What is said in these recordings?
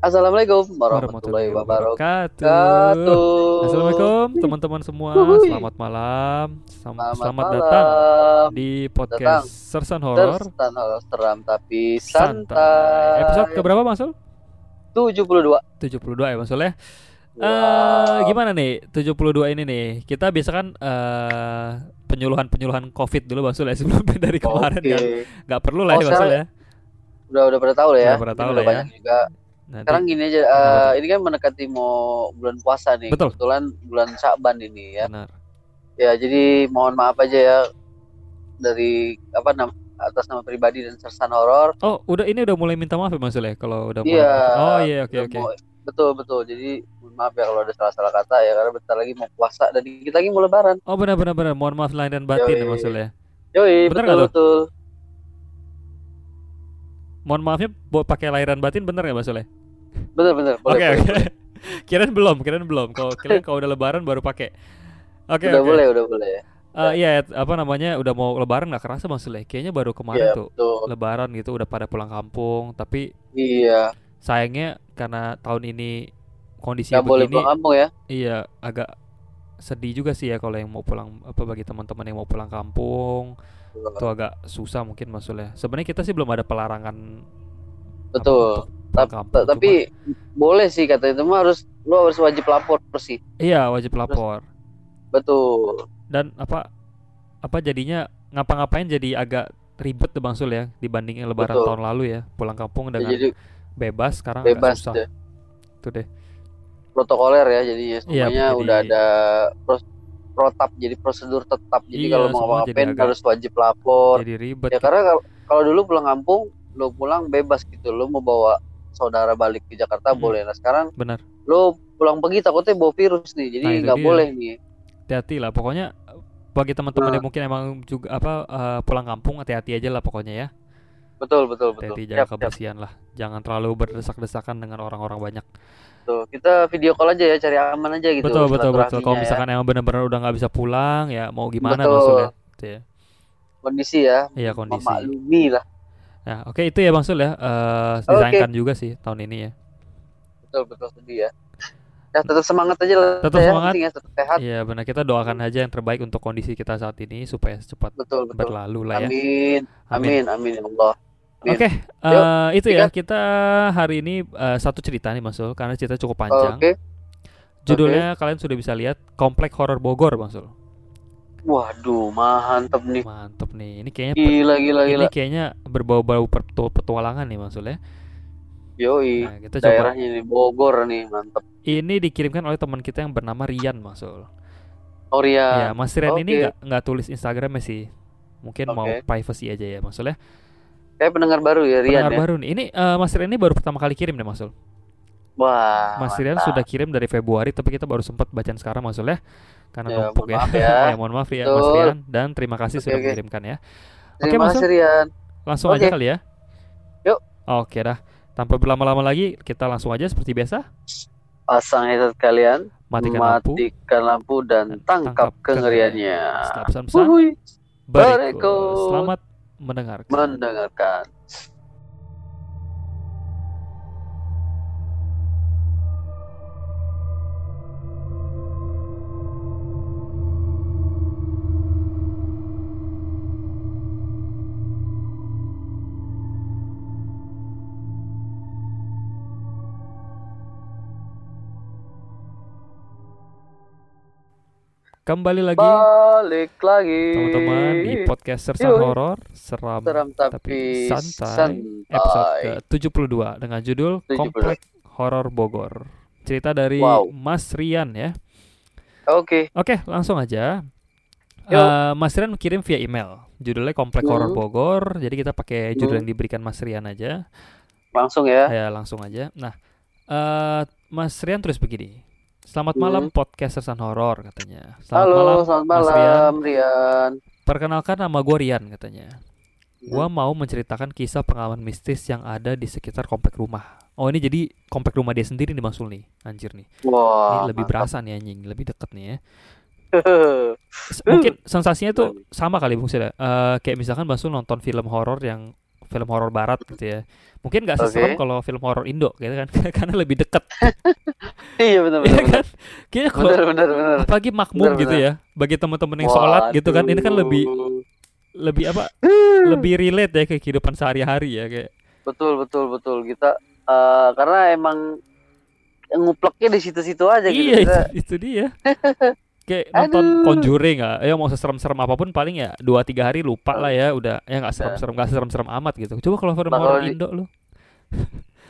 Assalamualaikum warahmatullahi wabarakatuh. Assalamualaikum teman-teman semua. Selamat malam. Sam- Selamat, Selamat, malam. datang di podcast Sersan Horor Tersan horor seram tapi Santai. santai. Episode keberapa Masul? 72. 72 ya Masul ya. Eh Wow. gimana nih 72 ini nih? Kita biasa kan eh penyuluhan-penyuluhan Covid dulu Masul ya sebelum dari kemarin Oke. kan. Nggak perlu lah Oh, ya Masul ya. Udah udah pada tahu lah ya. Udah pada tahu lah ya. banyak juga. Nanti Sekarang gini aja, tuh? ini kan mendekati mau bulan puasa nih. Betul. Kebetulan bulan Syakban ini ya. benar. Ya, jadi mohon maaf aja ya dari apa nam atas nama pribadi dan sersan horor. Oh, udah ini udah mulai minta maaf ya Masul ya kalau udah mulai. Iya. Oh iya oke oke. Betul betul. Jadi mohon maaf ya kalau ada salah-salah kata ya karena bentar lagi mau puasa dan dikit lagi mau lebaran. Oh benar benar benar. Mohon maaf lahir dan batin ya Yoi. Masul ya. Yoi, Bener betul betul. Mohon maafnya buat pakai lahiran batin bener ya Mas Soleh? Bener bener. Oke Boleh, oke. boleh. kirain belum, kirain belum. Kalau kirain kalau udah lebaran baru pakai. Oke Udah oke. boleh, udah boleh. Eh, iya apa namanya udah mau lebaran nggak kerasa Mas Soleh? Kayaknya baru kemarin Iya, tuh betul. lebaran gitu udah pada pulang kampung. Tapi Iya, sayangnya karena tahun ini kondisi boleh begini, pulang kampung ya. iya agak sedih juga sih ya kalau yang mau pulang apa bagi teman-teman yang mau pulang kampung itu agak susah mungkin Soleh. Sebenarnya kita sih belum ada pelarangan apa, Betul. untuk kampung. Tapi boleh sih kata itu mah harus lu harus wajib lapor sih. Cuma- iya wajib lapor. Betul. dan apa apa jadinya ngapa-ngapain jadi agak ribet tuh Bang Sul ya dibandingin lebaran Betul. tahun lalu ya pulang kampung Ya, dengan jadi bebas sekarang bebas susah deh. itu deh protokoler ya jadi ya Iya, semuanya jadi- udah ada pros- protap jadi prosedur tetap. Jadi Iya, kalau mau ngapain agak- harus wajib lapor. jadi ribet Ya karena kalau- kalau dulu pulang kampung lu pulang bebas gitu. Lu mau bawa saudara balik ke Jakarta Hmm. boleh. Nah, sekarang benar lu pulang pergi takutnya bawa virus nih. Jadi Nah, nggak dia. boleh nih. hati-hati lah pokoknya bagi teman-teman Nah. yang mungkin emang juga apa eh, pulang kampung hati-hati aja lah pokoknya ya Betul, betul, betul. hati-hati jaga siap. kebersihan lah jangan terlalu berdesak-desakan dengan orang-orang banyak Tuh, kita video call aja ya, cari aman aja gitu. betul betul betul kalau ya. misalkan emang benar-benar udah nggak bisa pulang ya mau gimana Betul. Bang Sul ya Gitu ya. kondisi ya, Iya, kondisi. memaklumi lah. Nah, oke itu ya Bang Sul ya. Eh disayangkan juga sih tahun ini ya. Betul, betul sedih ya. Ya tetap semangat aja lah. Tetap ya, semangat. ya, tetap sehat. Iya benar kita doakan aja yang terbaik untuk kondisi kita saat ini supaya cepat Betul, betul. berlalu lah ya. Amin, amin, amin ya Allah. Amin. Oke, eh, itu ya kita hari ini eh, satu cerita nih Bang Sul karena cerita cukup panjang. Oke. Judulnya kalian sudah bisa lihat Komplek Horor Bogor Bang Sul. Waduh, mantep nih. Mantep nih. Ini kayaknya per- Gila, gila, ini gila. kayaknya berbau-bau petualangan nih Bang Sul ya. Yoi. Nah, kita coba Daerahnya nih Bogor nih, mantep. ini dikirimkan oleh teman kita yang bernama Rian Sul. Oh Ya, iya. Mas Rian ini Oke. nggak nggak tulis Instagramnya sih. Mungkin mau Oke. privacy aja ya maksudnya. Kayak pendengar baru ya, Rian Pendengar ya. baru nih. Ini eh, Mas Rian ini baru pertama kali kirim deh Mas Sul. Wah, Mas Rian mantap. sudah kirim dari Februari tapi kita baru sempat bacaan sekarang Mas Sul ya. Karena Ya, numpuk ya. ya. ya mohon maaf ya Mas. Rian dan terima kasih Oke, sudah oke. mengirimkan ya. Oke, Terima Mas. Rian. Langsung Oke. aja kali ya. Yuk. Oke dah. Tanpa berlama-lama lagi kita langsung aja seperti biasa Pasang headset kalian, matikan lampu matikan lampu dan dan tangkap tangkap kengeriannya. Wuhui, berikut. berikut. Selamat mendengarkan. mendengarkan. Kembali lagi Balik lagi. teman-teman di podcast Sersan Yoi. Horor Seram Seram tapi, tapi santai, santai. episode ke-72 dengan judul 72. Komplek Horor Bogor. Cerita dari Wow. Mas Rian ya. Oke, Oke, langsung aja. Eh, Mas Rian kirim via email. Judulnya Komplek Hmm. Horor Bogor. Jadi kita pakai judul Hmm. yang diberikan Mas Rian aja. langsung ya. Ya, langsung aja. Nah, eh Mas Rian tulis begini. Selamat Hmm. malam podcast Sersan Horor katanya. Selamat Halo, malam. selamat Mas Rian. malam, Rian. Perkenalkan nama gue Rian katanya. Hmm. Gua mau menceritakan kisah pengalaman mistis yang ada di sekitar komplek rumah. Oh ini jadi komplek rumah dia sendiri nih Masul nih, anjir nih. Wah, Ini lebih mantap. berasa nih anjing, lebih deket nih ya. Mungkin sensasinya tuh sama kali Bung Sil ya. Eh, kayak misalkan Masul nonton film horor yang film horor barat gitu ya. Mungkin nggak seserem Oke. kalau film horor Indo gitu kan karena lebih dekat Iya benar Iya benar. kan? Kayaknya kalau Benar benar benar. apalagi makmum Benar, gitu ya bagi teman-teman yang sholat gitu kan ini kan lebih Waduh. lebih apa lebih relate ya ke kehidupan sehari-hari ya kayak betul betul betul kita eh, karena emang ngupleknya di situ-situ aja gitu iya itu, itu dia kayak nonton Aduh. Conjuring ah ya mau seserem-serem apa pun paling ya dua tiga hari lupa lah ya udah ya nggak serem-serem nggak serem-serem amat gitu coba kalau film Nah, horor Indo lu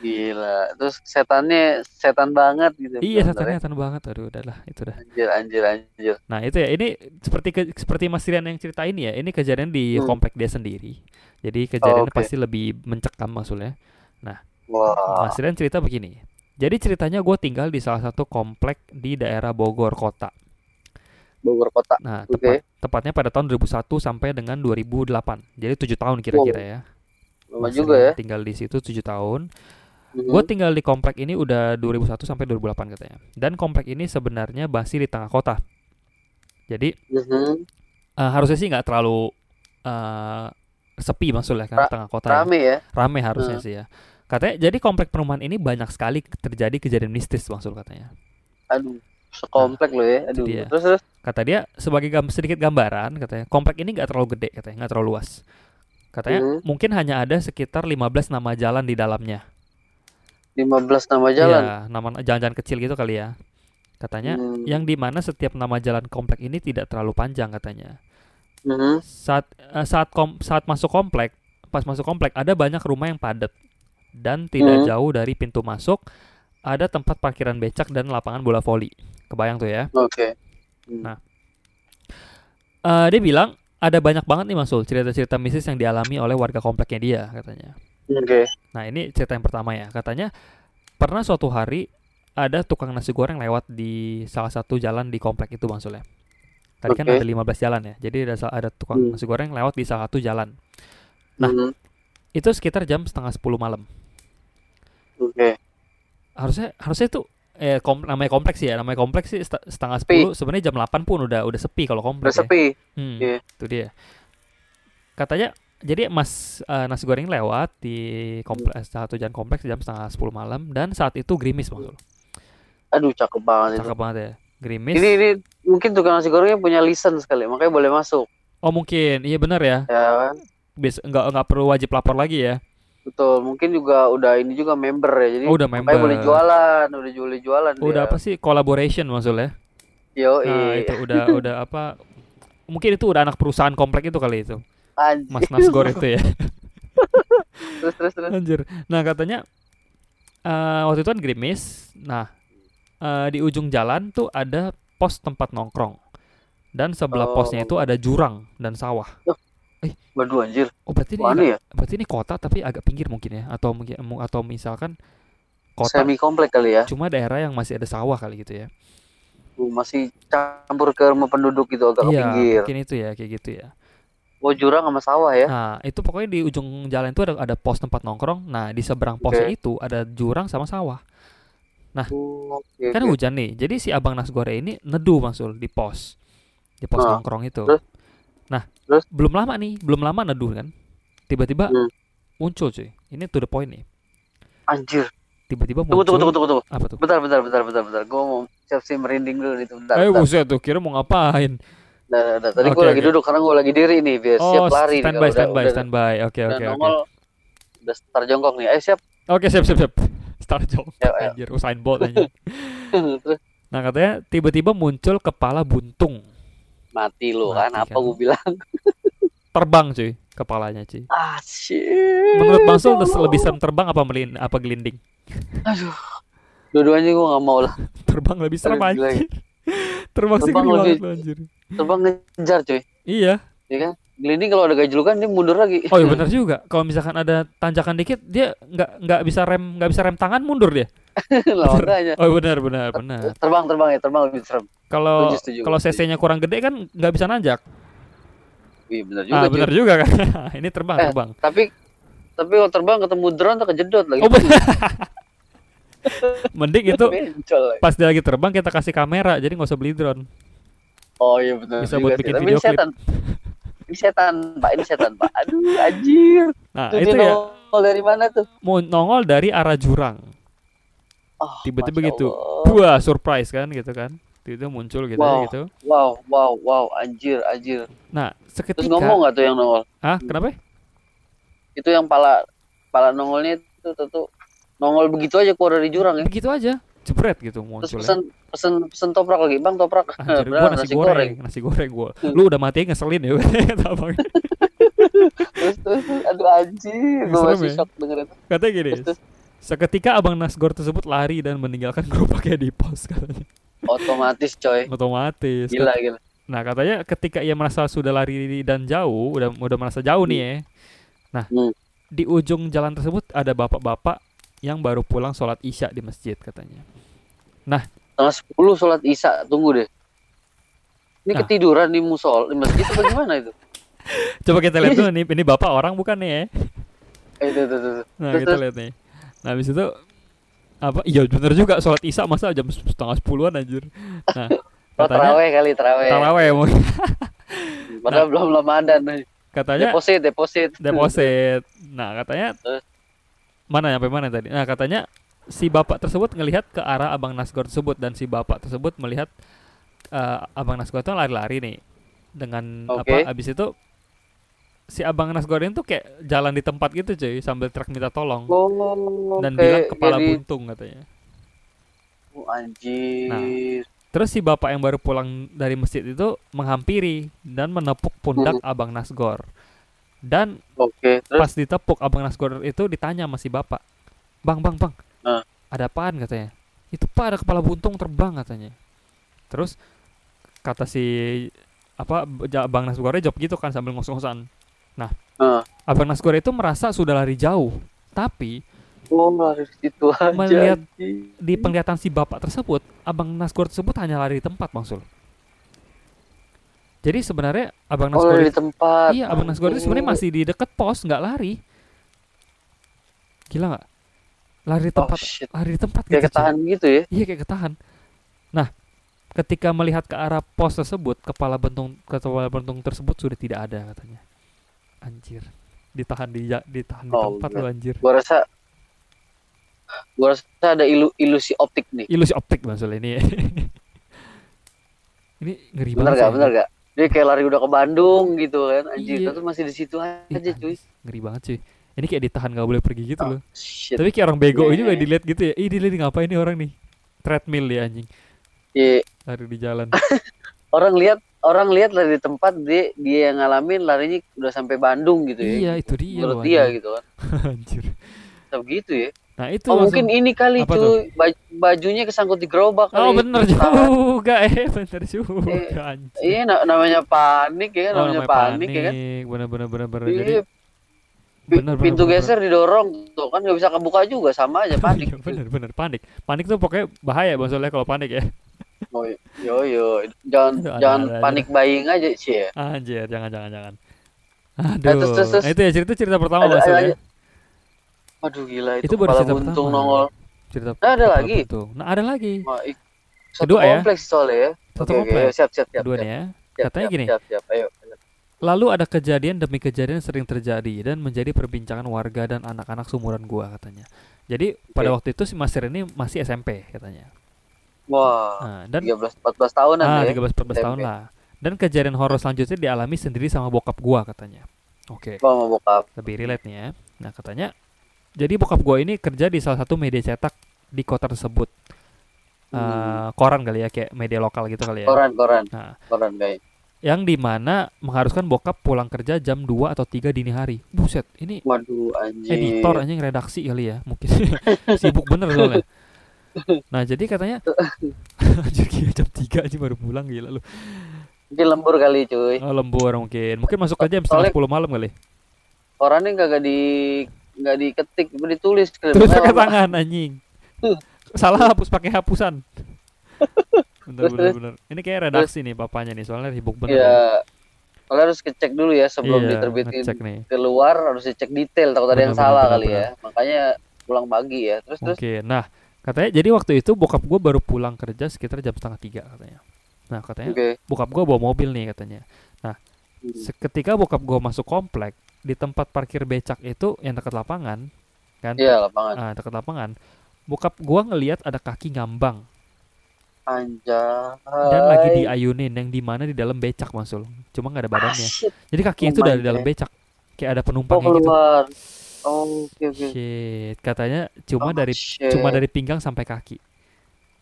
Gila. Terus setannya setan banget gitu. iya setannya ya. setan banget aduh udahlah itu dah Anjir anjir anjir. nah itu ya ini seperti ke- seperti Mas Rian yang cerita ini ya ini kejadian di Hmm. komplek dia sendiri jadi kejadiannya oke. pasti lebih mencekam maksudnya Wah. Mas Rian cerita begini jadi ceritanya gue tinggal di salah satu komplek di daerah Bogor kota Bogor kota. Nah, Oke. tepat, tepatnya pada tahun 2001 sampai dengan 2008. Jadi tujuh tahun kira-kira ya. Lama Mas juga ya. Tinggal di situ tujuh tahun. Mhm. Gue tinggal di komplek ini udah 2001 sampai 2008 katanya. Dan komplek ini sebenarnya masih di tengah kota. Jadi Mhm. eh, harusnya sih nggak terlalu eh, sepi maksudnya kan Ra- tengah kota. ya. Rame ya. Rame harusnya Hmm. sih ya. Katanya jadi komplek perumahan ini banyak sekali terjadi kejadian mistis maksud katanya. Aduh. Sekomplek loh ya. Aduh. dia. Terus terus. Kata dia sebagai gam- sedikit gambaran katanya komplek ini nggak terlalu gede katanya nggak terlalu luas. Katanya Mhm. mungkin hanya ada sekitar 15 nama jalan di dalamnya. 15 nama jalan. Iya, nama jalan-jalan kecil gitu kali ya. Katanya Hmm. yang di mana setiap nama jalan komplek ini tidak terlalu panjang katanya. Mhm. Saat eh, saat kom- saat masuk komplek, pas masuk komplek ada banyak rumah yang padat dan tidak Hmm. jauh dari pintu masuk ada tempat parkiran becak dan lapangan bola voli. Kebayang tuh ya. Oke. Nah. Eh, dia bilang ada banyak banget nih Masul cerita-cerita mistis yang dialami oleh warga kompleknya dia katanya. Oke. Nah ini cerita yang pertama ya Katanya pernah suatu hari Ada tukang nasi goreng lewat di salah satu jalan di komplek itu Bang Sule Tadi kan Oke. ada 15 jalan ya Jadi ada, ada tukang Hmm. nasi goreng lewat di salah satu jalan Nah. Mhm. Itu sekitar jam setengah 10 malam Oke. Harusnya harusnya itu eh kom, namanya kompleks sih ya namanya kompleks sih set- setengah. 10 sebenarnya jam 8 pun udah udah sepi kalau Udah kompleks ya. sepi. Hmm, Iya. itu dia. Katanya jadi Mas eh, nasi goreng lewat di kompleks satu jalan kompleks jam setengah 10 malam dan saat itu gerimis maksud. Aduh cakep banget itu. Cakep banget ya. Gerimis. Ini ini mungkin tukang nasi gorengnya punya license kali, makanya boleh masuk. Oh mungkin, iya benar ya. Ya kan? Bis nggak nggak perlu wajib lapor lagi ya. Betul. Mungkin juga udah ini juga member ya. Jadi Oh udah member. boleh jualan, udah jual jualan Udah dia. apa sih collaboration maksudnya? Yo, Nah, itu udah udah apa? Mungkin itu udah anak perusahaan komplek itu kali itu. Anjir. Mas Nasgor itu ya. Terus terus terus. Anjir. Nah katanya eh waktu itu kan gerimis. Nah eh, di ujung jalan tuh ada pos tempat nongkrong. Dan sebelah Oh. posnya itu ada jurang dan sawah. Waduh anjir. Oh berarti ini ya. berarti ini kota tapi agak pinggir mungkin ya atau mungkin mu- atau misalkan kota Semi komplek kali ya. cuma daerah yang masih ada sawah kali gitu ya. Uh, Masih campur ke rumah penduduk gitu agak ke Iya, pinggir. mungkin itu ya kayak gitu ya. Oh jurang sama sawah ya. Nah, itu pokoknya di ujung jalan itu ada ada pos tempat nongkrong. Nah, di seberang posnya itu ada jurang sama sawah. Oh, oke, Kan oke. hujan nih. Jadi si Abang Nasgore ini neduh Masul di pos. Di pos Ah, nongkrong itu. terus? Nah, Terus? belum lama nih, belum lama neduh kan. Tiba-tiba Hmm. muncul cuy. Ini to the point nih. Anjir. Tiba-tiba muncul. tunggu tunggu tunggu tunggu. Apa tuh? Bentar bentar bentar bentar bentar. Gue mau siap-siap merinding dulu nih bentar. Eh buset tuh, kira mau ngapain? Nah, nah, nah. Tadi Oke, gue lagi oke. duduk karena gue lagi diri nih biar Oh, siap lari nih. standby, udah- standby, udah- standby. Oke, oke, oke. Udah start jongkok nih. Ayo siap. Oke, siap, siap, siap. Start jongkok Ayo, ayo. anjir, Usain Bolt anjir. Nah, katanya tiba-tiba muncul kepala buntung. Mati lu Mati kan. Apa kan. gue bilang? Terbang cuy, kepalanya cuy. Ah shit. Menurut Bang Sul lebih serem terbang apa melin apa gelinding? Aduh. Dua-duanya gue gak mau lah. Terbang lebih serem gila, anjir. Terbang sih Terbang geli lebih- banget lu, anjir. Terbang ngejar cuy. Iya. Ya kan? Gelinding kalau ada gajlukan dia mundur lagi. Oh iya benar juga. Kalau misalkan ada tanjakan dikit dia nggak nggak bisa rem nggak bisa rem tangan mundur dia. lah makanya. Oh benar benar benar. Terbang terbang ya, terbang lebih serem. Kalau kalau cc-nya kurang gede kan nggak bisa nanjak. Iya benar juga Ah benar juga kan. Ini terbang Eh, terbang. Tapi tapi kalau terbang ketemu drone tak kejedot lagi. Oh benar. Mending itu pas dia lagi terbang kita kasih kamera jadi nggak usah beli drone. Oh iya benar Bisa buat bikin video setan. Ini setan, Pak. Ini setan, Pak. Aduh, anjir. Nah, Itu itu ya nongol dari mana tuh? mau nongol dari arah jurang. Oh, Tiba-tiba gitu. Wah, surprise kan gitu kan. Itu muncul gitu Wow. gitu. Wow, wow, wow, anjir, anjir. Nah, Terus seketika ngomong nggak tuh yang nongol? Hah, kenapa? Itu yang pala pala nongolnya itu tuh, tuh nongol begitu aja keluar dari jurang ya. Begitu aja. Jebret gitu Terus muncul. pesen pesen pesen toprak lagi, bang toprak. Anjir, Beneran, gua nasi, goreng, nasi goreng gua. Lu udah mati ngeselin ya. Terus terus, aduh anjir, gue Serem masih ya? shock dengerin. Katanya gini. Terus, terus. Seketika abang Nasgor tersebut lari dan meninggalkan gerobaknya di pos katanya. Otomatis coy. Otomatis. Gila gila. Nah, katanya ketika ia merasa sudah lari dan jauh, udah udah merasa jauh nih ya. Nah, Hmm. di ujung jalan tersebut ada bapak-bapak yang baru pulang sholat isya di masjid katanya. Tengah 10 sholat isya, tunggu deh. Ini Nah. ketiduran di musol, di masjid apa gimana itu? Coba kita lihat tuh nih, ini bapak orang bukan nih ya. Eh, itu, itu, itu. Nah, kita lihat nih. Nah, habis itu apa? Iya bener juga sholat isya masa jam setengah sepuluhan anjir. Nah, Oh, terawih kali, terawih. taraweh mungkin. Padahal belum Ramadan. Katanya Deposit, deposit. deposit. Nah, katanya Terus? Mana sampai mana tadi? Nah, katanya si bapak tersebut ngelihat ke arah Abang Nasgor tersebut dan si bapak tersebut melihat eh, Abang Nasgor itu lari-lari nih dengan Oke. apa? Abis itu si Abang Nasgor ini tuh kayak jalan di tempat gitu cuy sambil truk minta tolong Oh, dan bilang kepala jadi- buntung katanya. Oh, anjir. Terus si bapak yang baru pulang dari masjid itu menghampiri dan menepuk pundak Hmm. Abang Nasgor. Dan Oke, terus pas ditepuk Abang Nasgor itu ditanya sama si bapak, "Bang, bang, bang. Ah. Ada apaan?" katanya. "Itu Pak ada kepala buntung terbang," katanya. Terus kata si apa Abang Nasgor jawab gitu kan sambil ngos-ngosan. Nah, Ah. Abang Nasgor itu merasa sudah lari jauh, tapi oh, aja. Melihat di penglihatan si bapak tersebut, Abang Nasgor tersebut hanya lari di tempat, Bang Sul. Jadi sebenarnya Abang Oh, Nasgor itu- di tempat. Iya, Abang Nasgor itu sebenarnya Anjing. masih di dekat pos, nggak lari. Gila nggak? Lari di Oh, tempat, shit. lari di tempat Kayak gitu, ketahan gitu ya. Iya, kayak ketahan. Nah, ketika melihat ke arah pos tersebut, kepala bentung kepala bentung tersebut sudah tidak ada katanya. Anjir. Ditahan di ditahan di Oh, tempat bener. lo anjir. Gua rasa gua rasa ada ilu- ilusi optik nih. Ilusi optik maksudnya ini. ini ngeri Bener banget. gak? sih. Bener gak? Dia kayak lari udah ke Bandung gitu kan, anjir. Iya. Terus masih di situ Ih, aja, cuy. anjir, Ngeri banget cuy. Ini kayak ditahan gak boleh pergi gitu Oh, loh. Shit. Tapi kayak orang bego Iya. juga dilihat gitu ya. Ih, dilihat ngapain nih orang nih? Treadmill dia anjing. Iya. Lari di jalan. Orang lihat orang lihat lari di tempat dia dia yang ngalamin larinya udah sampai Bandung gitu ya. iya, itu dia Menurut dia gitu kan. anjir. Tapi gitu ya. Nah, itu Oh, langsung- mungkin ini kali Apa cuy, baj- bajunya kesangkut di gerobak Oh, bener juga. Eh, bener juga Eh. Iya, na- namanya panik ya kan, Oh, namanya panik, ya kan. Bener bener bener bener. Iya, Jadi bener, bener, pintu bener, geser didorong tuh kan nggak bisa kebuka juga sama aja panik. Iya, bener bener panik. Panik tuh pokoknya bahaya maksudnya kalau panik ya. Oh, yo yo, jangan Aduh, ada- jangan ada panik buying aja sih ya. Anjir, jangan jangan jangan. Nah, Aduh. terus, terus, terus. Nah, itu ya cerita cerita pertama Ada- maksudnya. ada- Aduh gila itu, Itu baru cerita buntung pertama. nongol. Cerita Nah, ada lagi? buntung. Nah, ada lagi. Wah, ik- satu Kedua ya? kompleks soalnya ya. Satu Oke, oke, kompleks. siap siap siap. Kedua siap, nih ya. siap, Katanya siap, gini. Siap siap, ayo. Lalu ada kejadian demi kejadian sering terjadi dan menjadi perbincangan warga dan anak-anak seumuran gua katanya. Jadi pada Oke. waktu itu si Mas ini masih SMP katanya. Wah, Nah, dan 13 14 tahunan ah, ya. 13 14 tahun SMP. lah. Dan kejadian horor selanjutnya dialami sendiri sama bokap gua katanya. Oke, Wah, mau bokap. lebih relate nih ya. Nah, katanya jadi bokap gua ini kerja di salah satu media cetak di kota tersebut. Hmm. koran kali ya kayak media lokal gitu kali ya. Koran, koran, Nah, koran guys. yang di mana mengharuskan bokap pulang kerja jam 2 atau 3 dini hari. Buset, ini Waduh, anjing. editor anjing redaksi kali ya mungkin sibuk bener soalnya nah jadi katanya anjir gila jam 3 aja baru pulang gila lu Mungkin lembur kali, cuy. oh, lembur mungkin mungkin masuk kerja jam setengah Soalnya- 10 malam kali Korannya kagak di nggak diketik, ditulis. terus Makanya pakai tangan anjing salah hapus pakai hapusan bener Terus, bener bener ini kayak redaksi nih bapaknya nih soalnya sibuk bener Iya. Kalau harus ngecek dulu ya sebelum Iya, diterbitin nih keluar harus dicek detail takut ada yang Bener, salah bener, kali bener, ya. Makanya pulang pagi ya. Terus terus Oke, nah katanya jadi waktu itu bokap gue baru pulang kerja sekitar jam setengah tiga katanya. Nah katanya oke. bokap gue bawa mobil nih katanya. Hmm. Seketika bokap gue masuk komplek, di tempat parkir becak itu yang dekat lapangan kan Iya, lapangan. ah dekat lapangan bokap gua ngelihat ada kaki ngambang Anjay. dan lagi diayunin yang di mana di dalam becak masul cuma nggak ada Ah, badannya shit. jadi kakinya Oh itu di dalam becak kayak ada Oh, penumpangnya gitu keluar. Oh, oke oke. shit katanya cuma Oh, dari shit. cuma dari pinggang sampai kaki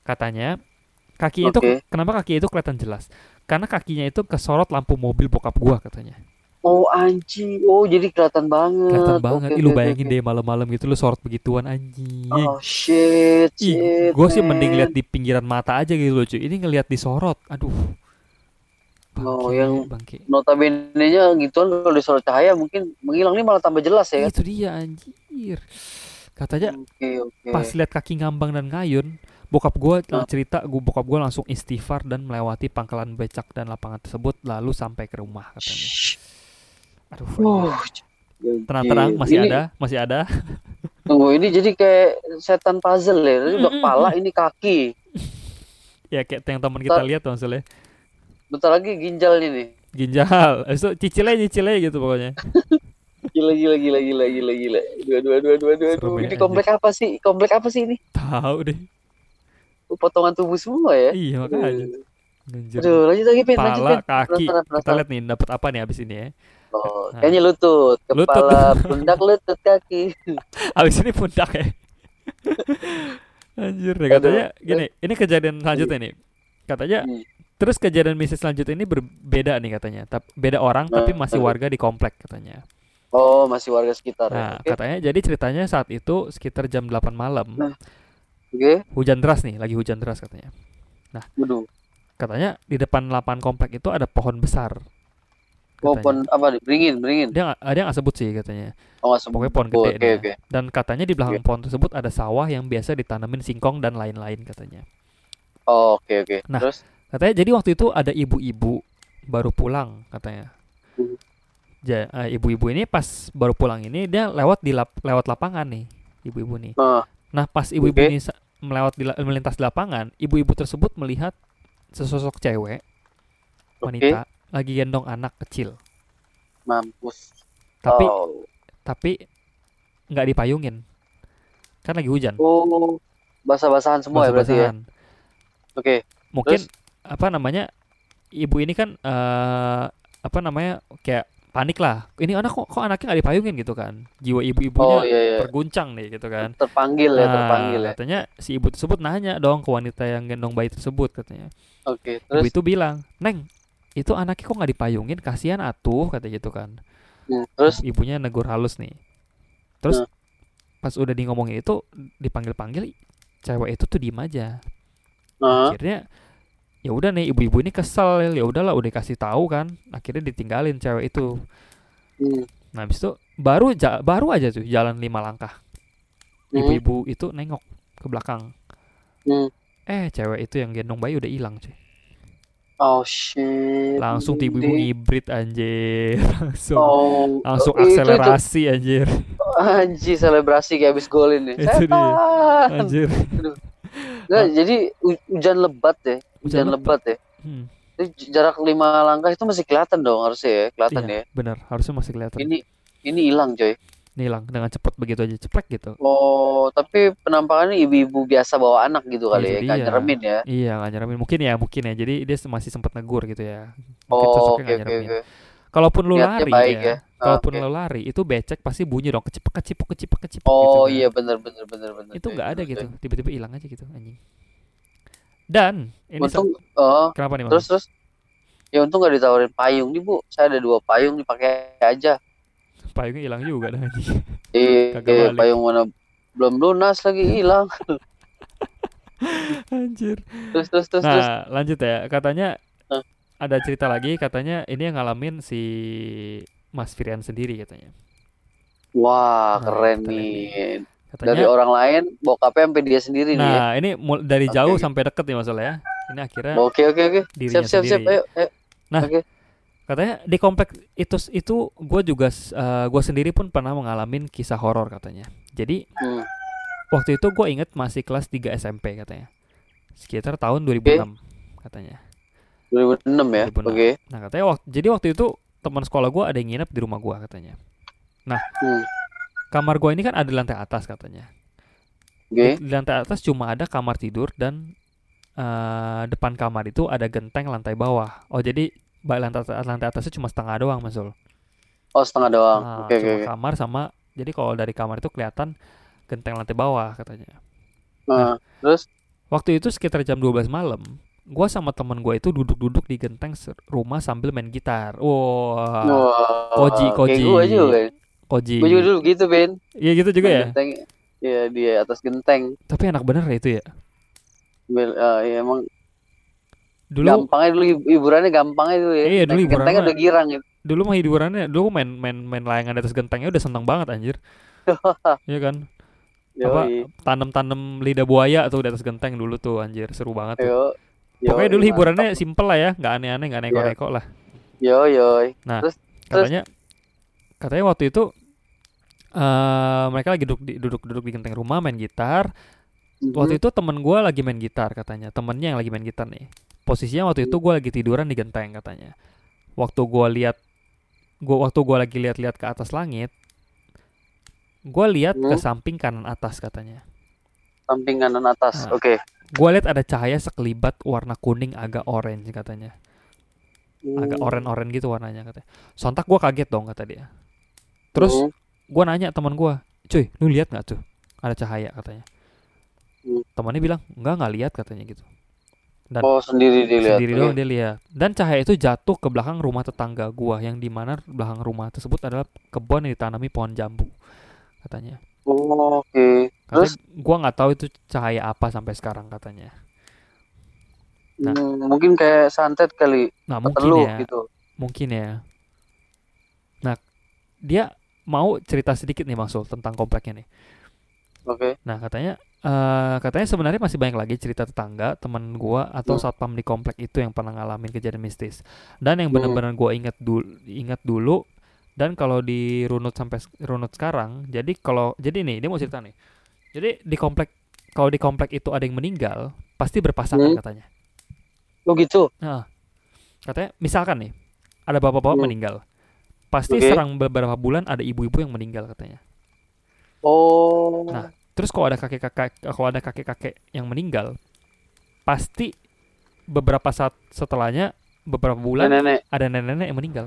katanya kaki itu Oke. kenapa kaki itu kelihatan jelas karena kakinya itu kesorot lampu mobil bokap gua katanya Oh, anjing. Oh, jadi kelihatan banget. kelihatan banget Ih, lu bayangin oke. deh malam-malam gitu lu sorot begituan anjing Oh, shit. Ih, shit, gue sih mending lihat di pinggiran mata aja gitu loh cuy. Ini ngelihat disorot, aduh. Oh, Bangke, yang- bangke. Notabene-nya gituan kalau disorot cahaya mungkin menghilang ini malah tambah jelas ya kan? Itu dia anjir. Katanya Oke, oke. pas lihat kaki ngambang dan ngayun, bokap gue Ah. cerita, gua bokap gue langsung istighfar dan melewati pangkalan becak dan lapangan tersebut lalu sampai ke rumah katanya. Aduh. Uh, Tenang-tenang, masih ini, ada, masih ada. Tunggu, ini jadi kayak setan puzzle ya. Tadi udah kepala, ini kaki. Ya kayak yang teman kita lihat tuh maksudnya. Bentar lagi ginjalnya nih. Ginjal, itu cicilnya nyicilnya gitu pokoknya. Gila, gila, gila, gila, gila, gila. Dua, dua, dua, dua, dua, dua. ya, Ini komplek apa sih? Komplek apa sih ini? Tahu deh. Oh, Potongan tubuh semua ya? Iya makanya. Aduh, lanjut lagi, Pin. Lanjut, Pala, Pin. kaki. Penasaran, Kita penasaran. lihat nih dapat apa nih abis ini ya. Oh, Nah. kayaknya lutut, Lutut. kepala, pundak, lutut, kaki. Abis ini pundak ya. Anjir deh katanya gini, ini kejadian selanjutnya nih. Katanya Hmm. terus kejadian mistis selanjutnya ini berbeda nih katanya. Tap- beda orang tapi Nah, masih aduh. warga di komplek katanya. Oh, masih warga sekitar Nah, ya? Oke, katanya jadi ceritanya saat itu sekitar jam 8 malam. Nah. oke. Hujan deras nih, lagi hujan deras katanya. Waduh. Katanya di depan lapangan komplek itu ada pohon besar. Oh, katanya. pon apa nih? Beringin, beringin. Dia dia nggak sebut sih katanya. Oh, Pokoknya sebut. pohon Oh, gede Oke, dia. oke. Dan katanya di belakang pohon tersebut ada sawah yang biasa ditanamin singkong dan lain-lain katanya. Oh, oke, oke. Nah. Terus? Katanya jadi waktu itu ada ibu-ibu baru pulang katanya. Hmm. Ja, eh, ibu-ibu ini pas baru pulang ini dia lewat di lap- lewat lapangan nih, ibu-ibu nih. Nah, Nah, pas ibu-ibu Oke. ini melewat di melintas di lapangan, ibu-ibu tersebut melihat sesosok cewek wanita lagi gendong anak kecil, mampus. tapi oh. tapi nggak dipayungin. Kan lagi hujan. Oh, basah-basahan semua ya berarti ya? Oke. Mungkin Terus? apa namanya? Ibu ini kan eh apa namanya? kayak panik lah. Ini anak kok kok anaknya nggak dipayungin gitu kan. Jiwa ibu-ibunya Oh, iya, iya. terguncang nih gitu kan. Terpanggil ya, Nah, terpanggil ya. katanya si ibu tersebut nanya dong ke wanita yang gendong bayi tersebut katanya. Oke, Ibu terus? itu bilang, "Neng, itu anaknya kok nggak dipayungin? Kasihan atuh," kata gitu kan. Hmm, terus? Ibunya negur halus nih. Terus Nah. pas udah di ngomongin itu dipanggil-panggil cewek itu tuh diem aja. Nah, Akhirnya ya udah nih ibu-ibu ini kesel ya udahlah udah kasih tahu kan akhirnya ditinggalin cewek itu hmm, nah habis itu baru ja- baru aja tuh jalan lima langkah hmm, ibu-ibu itu nengok ke belakang hmm. eh cewek itu yang gendong bayi udah hilang cuy Oh, shit. langsung tuh ibu-ibu Di- ngibrit anjir langsung Oh, langsung itu- itu- akselerasi anjir Anjir, selebrasi kayak habis golin nih. Itu dia. Anjir Nggak, jadi hu- hujan lebat ya. Hujan, Hujan lebat. ya. Hmm, Itu jarak lima langkah itu masih kelihatan dong harusnya ya, kelihatan iya ya. bener harusnya masih kelihatan Ini ini hilang coy. Hilang dengan cepat begitu aja ceplek gitu Oh, tapi penampakannya ibu-ibu biasa bawa anak gitu kali Itu ya, nggak dia. nyeremin ya. iya nggak nyeramin mungkin ya mungkin ya jadi dia masih sempat negur gitu ya mungkin Oh, oke oke oke. kalaupun lu Niatnya lari baik ya, ya. Ah, kalaupun oke. lu lari itu becek pasti bunyi dong kecipek kecipek kecipek kecipek Oh gitu kan. iya benar benar benar benar. itu coy, nggak ada gitu tiba-tiba hilang aja gitu anjing dan ini Untung oh, kenapa nih terus Mas? terus ya untung nggak ditawarin payung nih bu saya ada dua payung dipakai aja payungnya hilang juga dah anjing. Eh balik. payung mana belum lunas lagi hilang. Anjir. Terus terus terus terus. nah lanjut ya. Katanya Hah? ada cerita lagi katanya ini yang ngalamin si Mas Firian sendiri katanya. Wah Nah, keren lihat nih. katanya dari orang lain bokapnya sampai dia sendiri nih ya. nah ini mul- dari Oke, jauh oke. sampai deket nih masalah ya. Ini akhirnya oke oke oke. siap siap siap. sendiri. Ayo ayo. Nah, oke katanya di komplek itu itu gue juga gue sendiri pun pernah mengalami kisah horor katanya jadi Hmm. waktu itu gue inget masih kelas 3 SMP katanya sekitar tahun 2006 katanya 2006 ya 2006. oke nah katanya waktu jadi waktu itu teman sekolah gue ada yang nginep di rumah gue katanya Hmm. Kamar gua ini kan ada di lantai atas katanya. Oke. Di, di lantai atas cuma ada kamar tidur dan eh, depan kamar itu ada genteng lantai bawah. Oh jadi lantai lantai atasnya cuma setengah doang Masul. Oh setengah doang. Nah, Oke oke. cuma oke. kamar sama jadi kalau dari kamar itu kelihatan genteng lantai bawah katanya. Nah, terus Waktu itu sekitar jam 12 malam, gua sama temen gua itu duduk-duduk di genteng rumah sambil main gitar. Wah, wah, koji, koji. gue juga. koji. Gue juga dulu gitu Ben. Iya gitu juga ya. Genteng. Iya di atas genteng. Tapi enak bener ya itu ya. Bel, ah, iya, emang Dulu gampangnya dulu hib- hiburannya gampangnya dulu ya. Iya, dulu hiburannya- gentengnya udah girang gitu. dulu mah hiburannya dulu main main main layangan di atas gentengnya udah seneng banget anjir. Iya kan? Apa tanam-tanam lidah buaya tuh di atas genteng dulu tuh anjir seru banget tuh. Yo. Pokoknya dulu mantap. hiburannya simple lah ya, nggak aneh-aneh, nggak neko-neko lah. Yo yo. Katanya katanya waktu itu eh mereka lagi duduk di, duduk duduk di genteng rumah main gitar. Mhm. Waktu itu temen gua lagi main gitar katanya, temennya yang lagi main gitar nih. Posisinya waktu itu gua lagi tiduran di genteng katanya. Waktu gua lihat gua waktu gua lagi lihat-lihat ke atas langit, gua lihat ke Hmm. samping kanan atas katanya. samping kanan atas. Nah. Oke. Gua lihat ada cahaya sekelibat warna kuning agak orange katanya. Agak Hmm. oren-oren gitu warnanya katanya. Sontak gua kaget dong kata dia. Terus Hmm. gua nanya teman gua, "Cuy, lu lihat nggak tuh? Ada cahaya?" katanya. Hmm. Temannya bilang, "Enggak, nggak lihat," katanya gitu. Dan Oh sendiri dilihat. sendiri doang dia lihat. Dan cahaya itu jatuh ke belakang rumah tetangga gua yang di mana belakang rumah tersebut adalah kebun yang ditanami pohon jambu. Katanya. Oh, Oke. Katanya Terus? gua nggak tahu itu cahaya apa sampai sekarang katanya. Nah. Hmm, mungkin kayak santet kali. Nah, mungkin Teluk ya. gitu. Mungkin ya. Nah, dia mau cerita sedikit nih Bang Sul tentang kompleknya nih. Oke. Nah, katanya eh katanya sebenarnya masih banyak lagi cerita tetangga, teman gua atau Hmm. satpam di komplek itu yang pernah ngalamin kejadian mistis. Dan yang Hmm. benar-benar gua ingat dulu ingat dulu dan kalau dirunut sampai s- runut sekarang, jadi kalau jadi nih dia mau cerita nih. Jadi di komplek kalau di komplek itu ada yang meninggal, pasti berpasangan Hmm. katanya. Oh gitu. Nah, katanya misalkan nih ada bapak-bapak Hmm. meninggal. Pasti Oke. serang beberapa bulan ada ibu-ibu yang meninggal katanya. Oh. Nah, Terus kalau ada kakek-kakek kalau ada kakek-kakek yang meninggal, pasti beberapa saat setelahnya beberapa bulan nenek. ada nenek-nenek yang meninggal.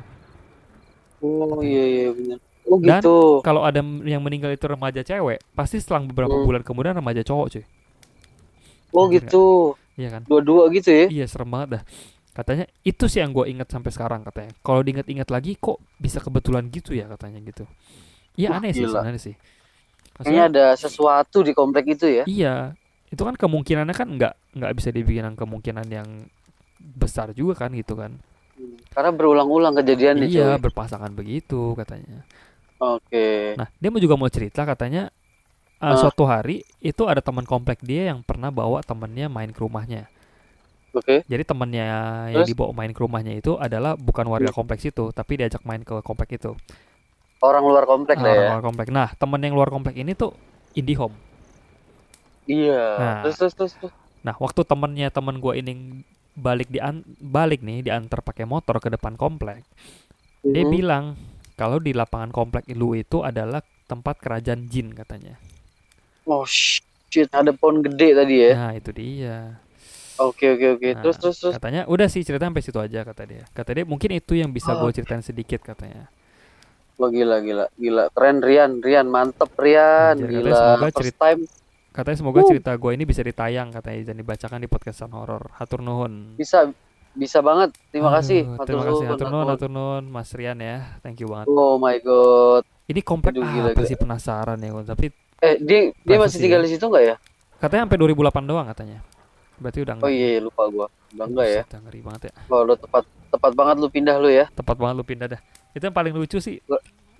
Oh iya iya benar. Oh Dan- gitu. Kalau ada yang meninggal itu remaja cewek, pasti selang beberapa Hmm. bulan kemudian remaja cowok, cuy. Oh Bener gitu. Iya kan? Dua-dua gitu ya. Iya, serem banget dah. Katanya itu sih yang gue ingat sampai sekarang katanya. Kalau diingat-ingat lagi kok bisa kebetulan gitu ya katanya gitu. Iya aneh sih sebenarnya sih. Kayaknya Maksudnya, ada sesuatu di komplek itu ya. iya, itu kan kemungkinannya kan nggak nggak bisa dibikin kemungkinan yang besar juga kan gitu kan. Hmm. Karena berulang-ulang kejadiannya Iya, cuy. berpasangan begitu katanya. Oke. Nah, dia mau juga mau cerita katanya uh, Ah. suatu hari itu ada teman komplek dia yang pernah bawa temennya main ke rumahnya. Oke. Jadi temennya yang Terus? dibawa main ke rumahnya itu adalah bukan warga kompleks itu, tapi diajak main ke komplek itu. Orang luar komplek Ah, lah orang ya. luar komplek. Nah, temen yang luar komplek ini tuh IndiHome. Iya. Nah. Terus terus terus. Nah, waktu temennya temen gua ini balik di balik nih diantar pakai motor ke depan komplek, dia Mhm. bilang kalau di lapangan komplek lu itu adalah tempat kerajaan jin katanya. Oh shit, ada pohon gede tadi ya. Nah, itu dia. Oke oke oke. Nah, Terus terus terus. Katanya udah sih cerita sampai situ aja kata dia. Kata dia mungkin itu yang bisa Oh. gue ceritain sedikit katanya. Wah gila gila gila. Keren Rian, Rian mantep Rian. Anjir, Gila. semoga First cerit- time Katanya semoga Uh. cerita gue ini bisa ditayang katanya dan dibacakan di podcastan horor. Hatur nuhun. bisa bisa banget. Terima kasih. Aduh, Hatur terima kasih. Hatur nuhun, hatur. nuhun, Mas Rian ya. Thank you banget. Oh my god. Ini komplek Aduh, gila, apa gila. sih penasaran ya. Tapi Eh dia dia masih tinggal di situ nggak ya? katanya sampai 2008 doang katanya. Berarti udah Oh iya lupa gua. Udah enggak ya. Ngeri banget ya. Wah lu tepat tepat banget lu pindah lu ya. Tepat banget lu pindah dah. Itu yang paling lucu sih.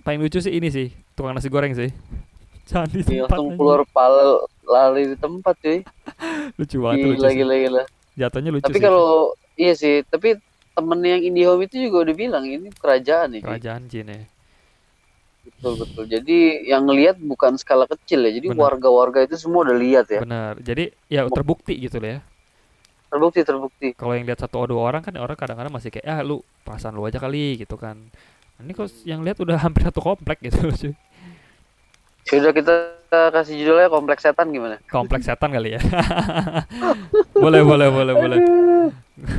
Paling lucu sih ini sih, tukang nasi goreng sih. Jangan di Dia tempat langsung keluar pala lari di tempat cuy. lucu banget lucu Gila sih. gila. Jatuhnya lucu Tapi kalau iya sih, tapi temen yang IndiHome itu juga udah bilang ini kerajaan nih. Kerajaan jin ya. Betul betul. Jadi yang ngelihat bukan skala kecil ya. Jadi warga-warga itu semua udah lihat ya. Benar. Jadi ya terbukti gitu loh ya. Terbukti terbukti. Kalau yang lihat satu atau dua orang kan orang kadang-kadang masih kayak ah lu perasaan lu aja kali gitu kan. Ini kok yang lihat udah hampir satu komplek gitu loh cuy. Sudah Ya kita kasih judulnya kompleks setan gimana? Kompleks setan kali ya. boleh boleh boleh boleh.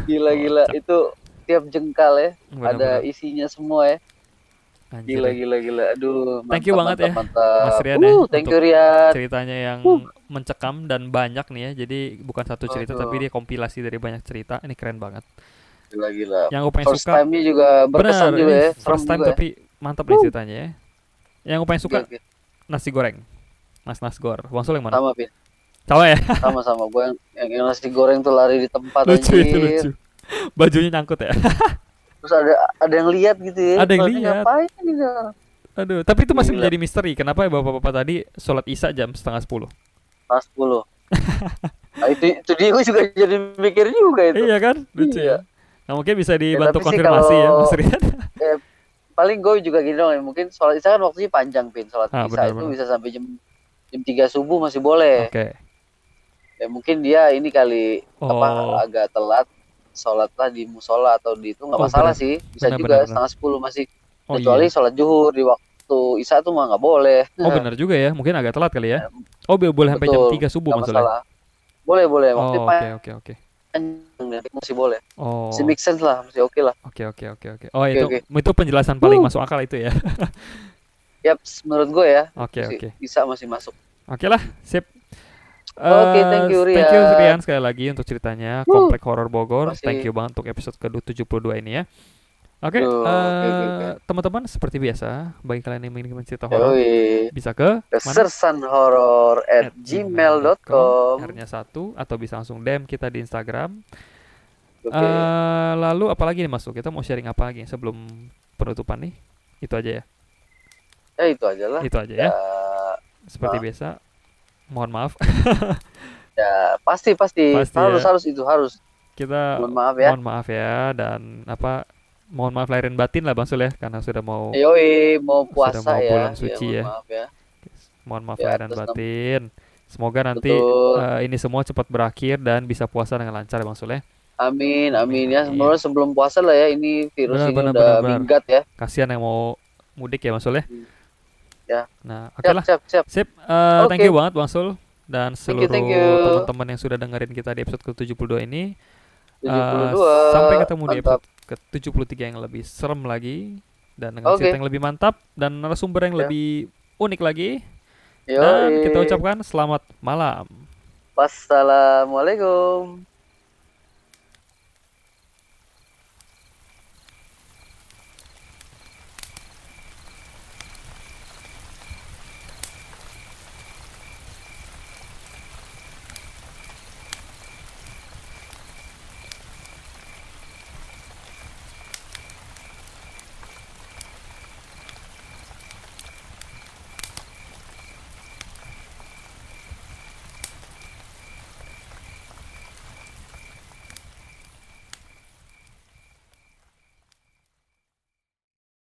Gila gila itu tiap jengkal ya Bener, ada bener. isinya semua ya. Anjir Gila deh. gila gila. Aduh. Thank you banget ya, mantap. Mas Rian ya, Uh, thank you Rian. Ceritanya yang mencekam dan banyak nih ya. Jadi bukan satu cerita Aduh. tapi dia kompilasi dari banyak cerita. Ini keren banget. Gila gila. Yang gue paling First suka time-nya juga berkesan benar juga ya. First time juga ya. tapi mantap nih ceritanya ya. Yang gue paling suka oke. nasi goreng. Mas Nasgor. Bang Sul yang mana? Sama Pin. Sama ya? Sama sama gue yang, yang, yang nasi goreng tuh lari di tempat lucu itu anjir. lucu. Bajunya nyangkut ya. Terus ada ada yang lihat gitu ya. Ada yang lihat. Ngapain orang? Aduh, tapi itu masih Gila. menjadi misteri. Kenapa ya bapak-bapak tadi sholat isya jam setengah sepuluh? Kelas 10. nah, itu itu dia gue juga jadi mikir juga itu. Iya kan? Lucu Iya. ya. Nah mungkin bisa dibantu tapi sih konfirmasi ya kalau- Mas Rian. Paling gue juga gini dong ya. Mungkin sholat isya kan waktunya panjang pin. Sholat Ah, isya itu benar. bisa sampai jam jam 3 subuh masih boleh. Oke. Ya mungkin dia ini kali apa Oh. agak telat sholatlah di musola atau di itu nggak Oh, masalah benar. sih. Bisa Benar, juga benar, setengah sepuluh masih. Oh Kecuali iya. sholat zuhur di waktu isya tuh mah nggak boleh. Oh benar juga ya. Mungkin agak telat kali ya. Oh be- boleh sampai jam Betul, 3 subuh masalah. Boleh boleh. Oh Waktu oke oke oke. Masih boleh. Oh. Masih make sense lah, masih oke lah. Oke oke oke oke. Oh Oke, itu oke. itu penjelasan paling Uh. masuk akal itu ya. Yap, menurut gue ya Oke masih oke. bisa masih masuk. Oke lah, sip. Oke, Eh, thank you, Thank you Rian. Rian sekali lagi untuk ceritanya. Komplek Horor Bogor. Masih. Thank you banget untuk episode ke-72 ini ya. Oke, Duh, oke, oke, eh, teman-teman seperti biasa, bagi kalian yang ingin cerita horor bisa ke mana? Kesersan horor at gmail.com. R-nya satu atau bisa langsung DM kita di Instagram. Oke. Eh, lalu apalagi nih masuk? Kita mau sharing apa lagi sebelum penutupan nih? Itu aja ya. Ya itu aja lah. Itu aja Ya, ya. Seperti ah. biasa. Mohon maaf. ya pasti pasti, Pasti harus ya. harus itu harus. Kita Mohon maaf ya. mohon maaf ya dan apa mohon maaf lahirin batin lah Bang Sul ya karena sudah mau Yoi, mau puasa mau ya. bulan suci mohon ya. Maaf ya. mohon maaf Ya, nama- batin. Semoga nanti Betul. eh, ini semua cepat berakhir dan bisa puasa dengan lancar ya Bang Sul ya. Amin, amin ya. Semoga sebelum puasa lah ya ini virus Benar, ini benar, udah benar, minggat ya. Kasihan yang mau mudik ya Bang Sul ya. Ya. Nah, oke Siap, lah. siap, siap. Sip, eh, thank Oke. you banget Bang Sul dan Thank seluruh thank teman-teman yang sudah dengerin kita di episode ke-72 ini. Eh, 72. sampai ketemu di Mantap. episode ke-73 yang lebih serem lagi dan dengan Oke. cerita yang lebih mantap dan narasumber yang Ya. lebih unik lagi. Yoi. Dan kita ucapkan selamat malam. Wassalamualaikum.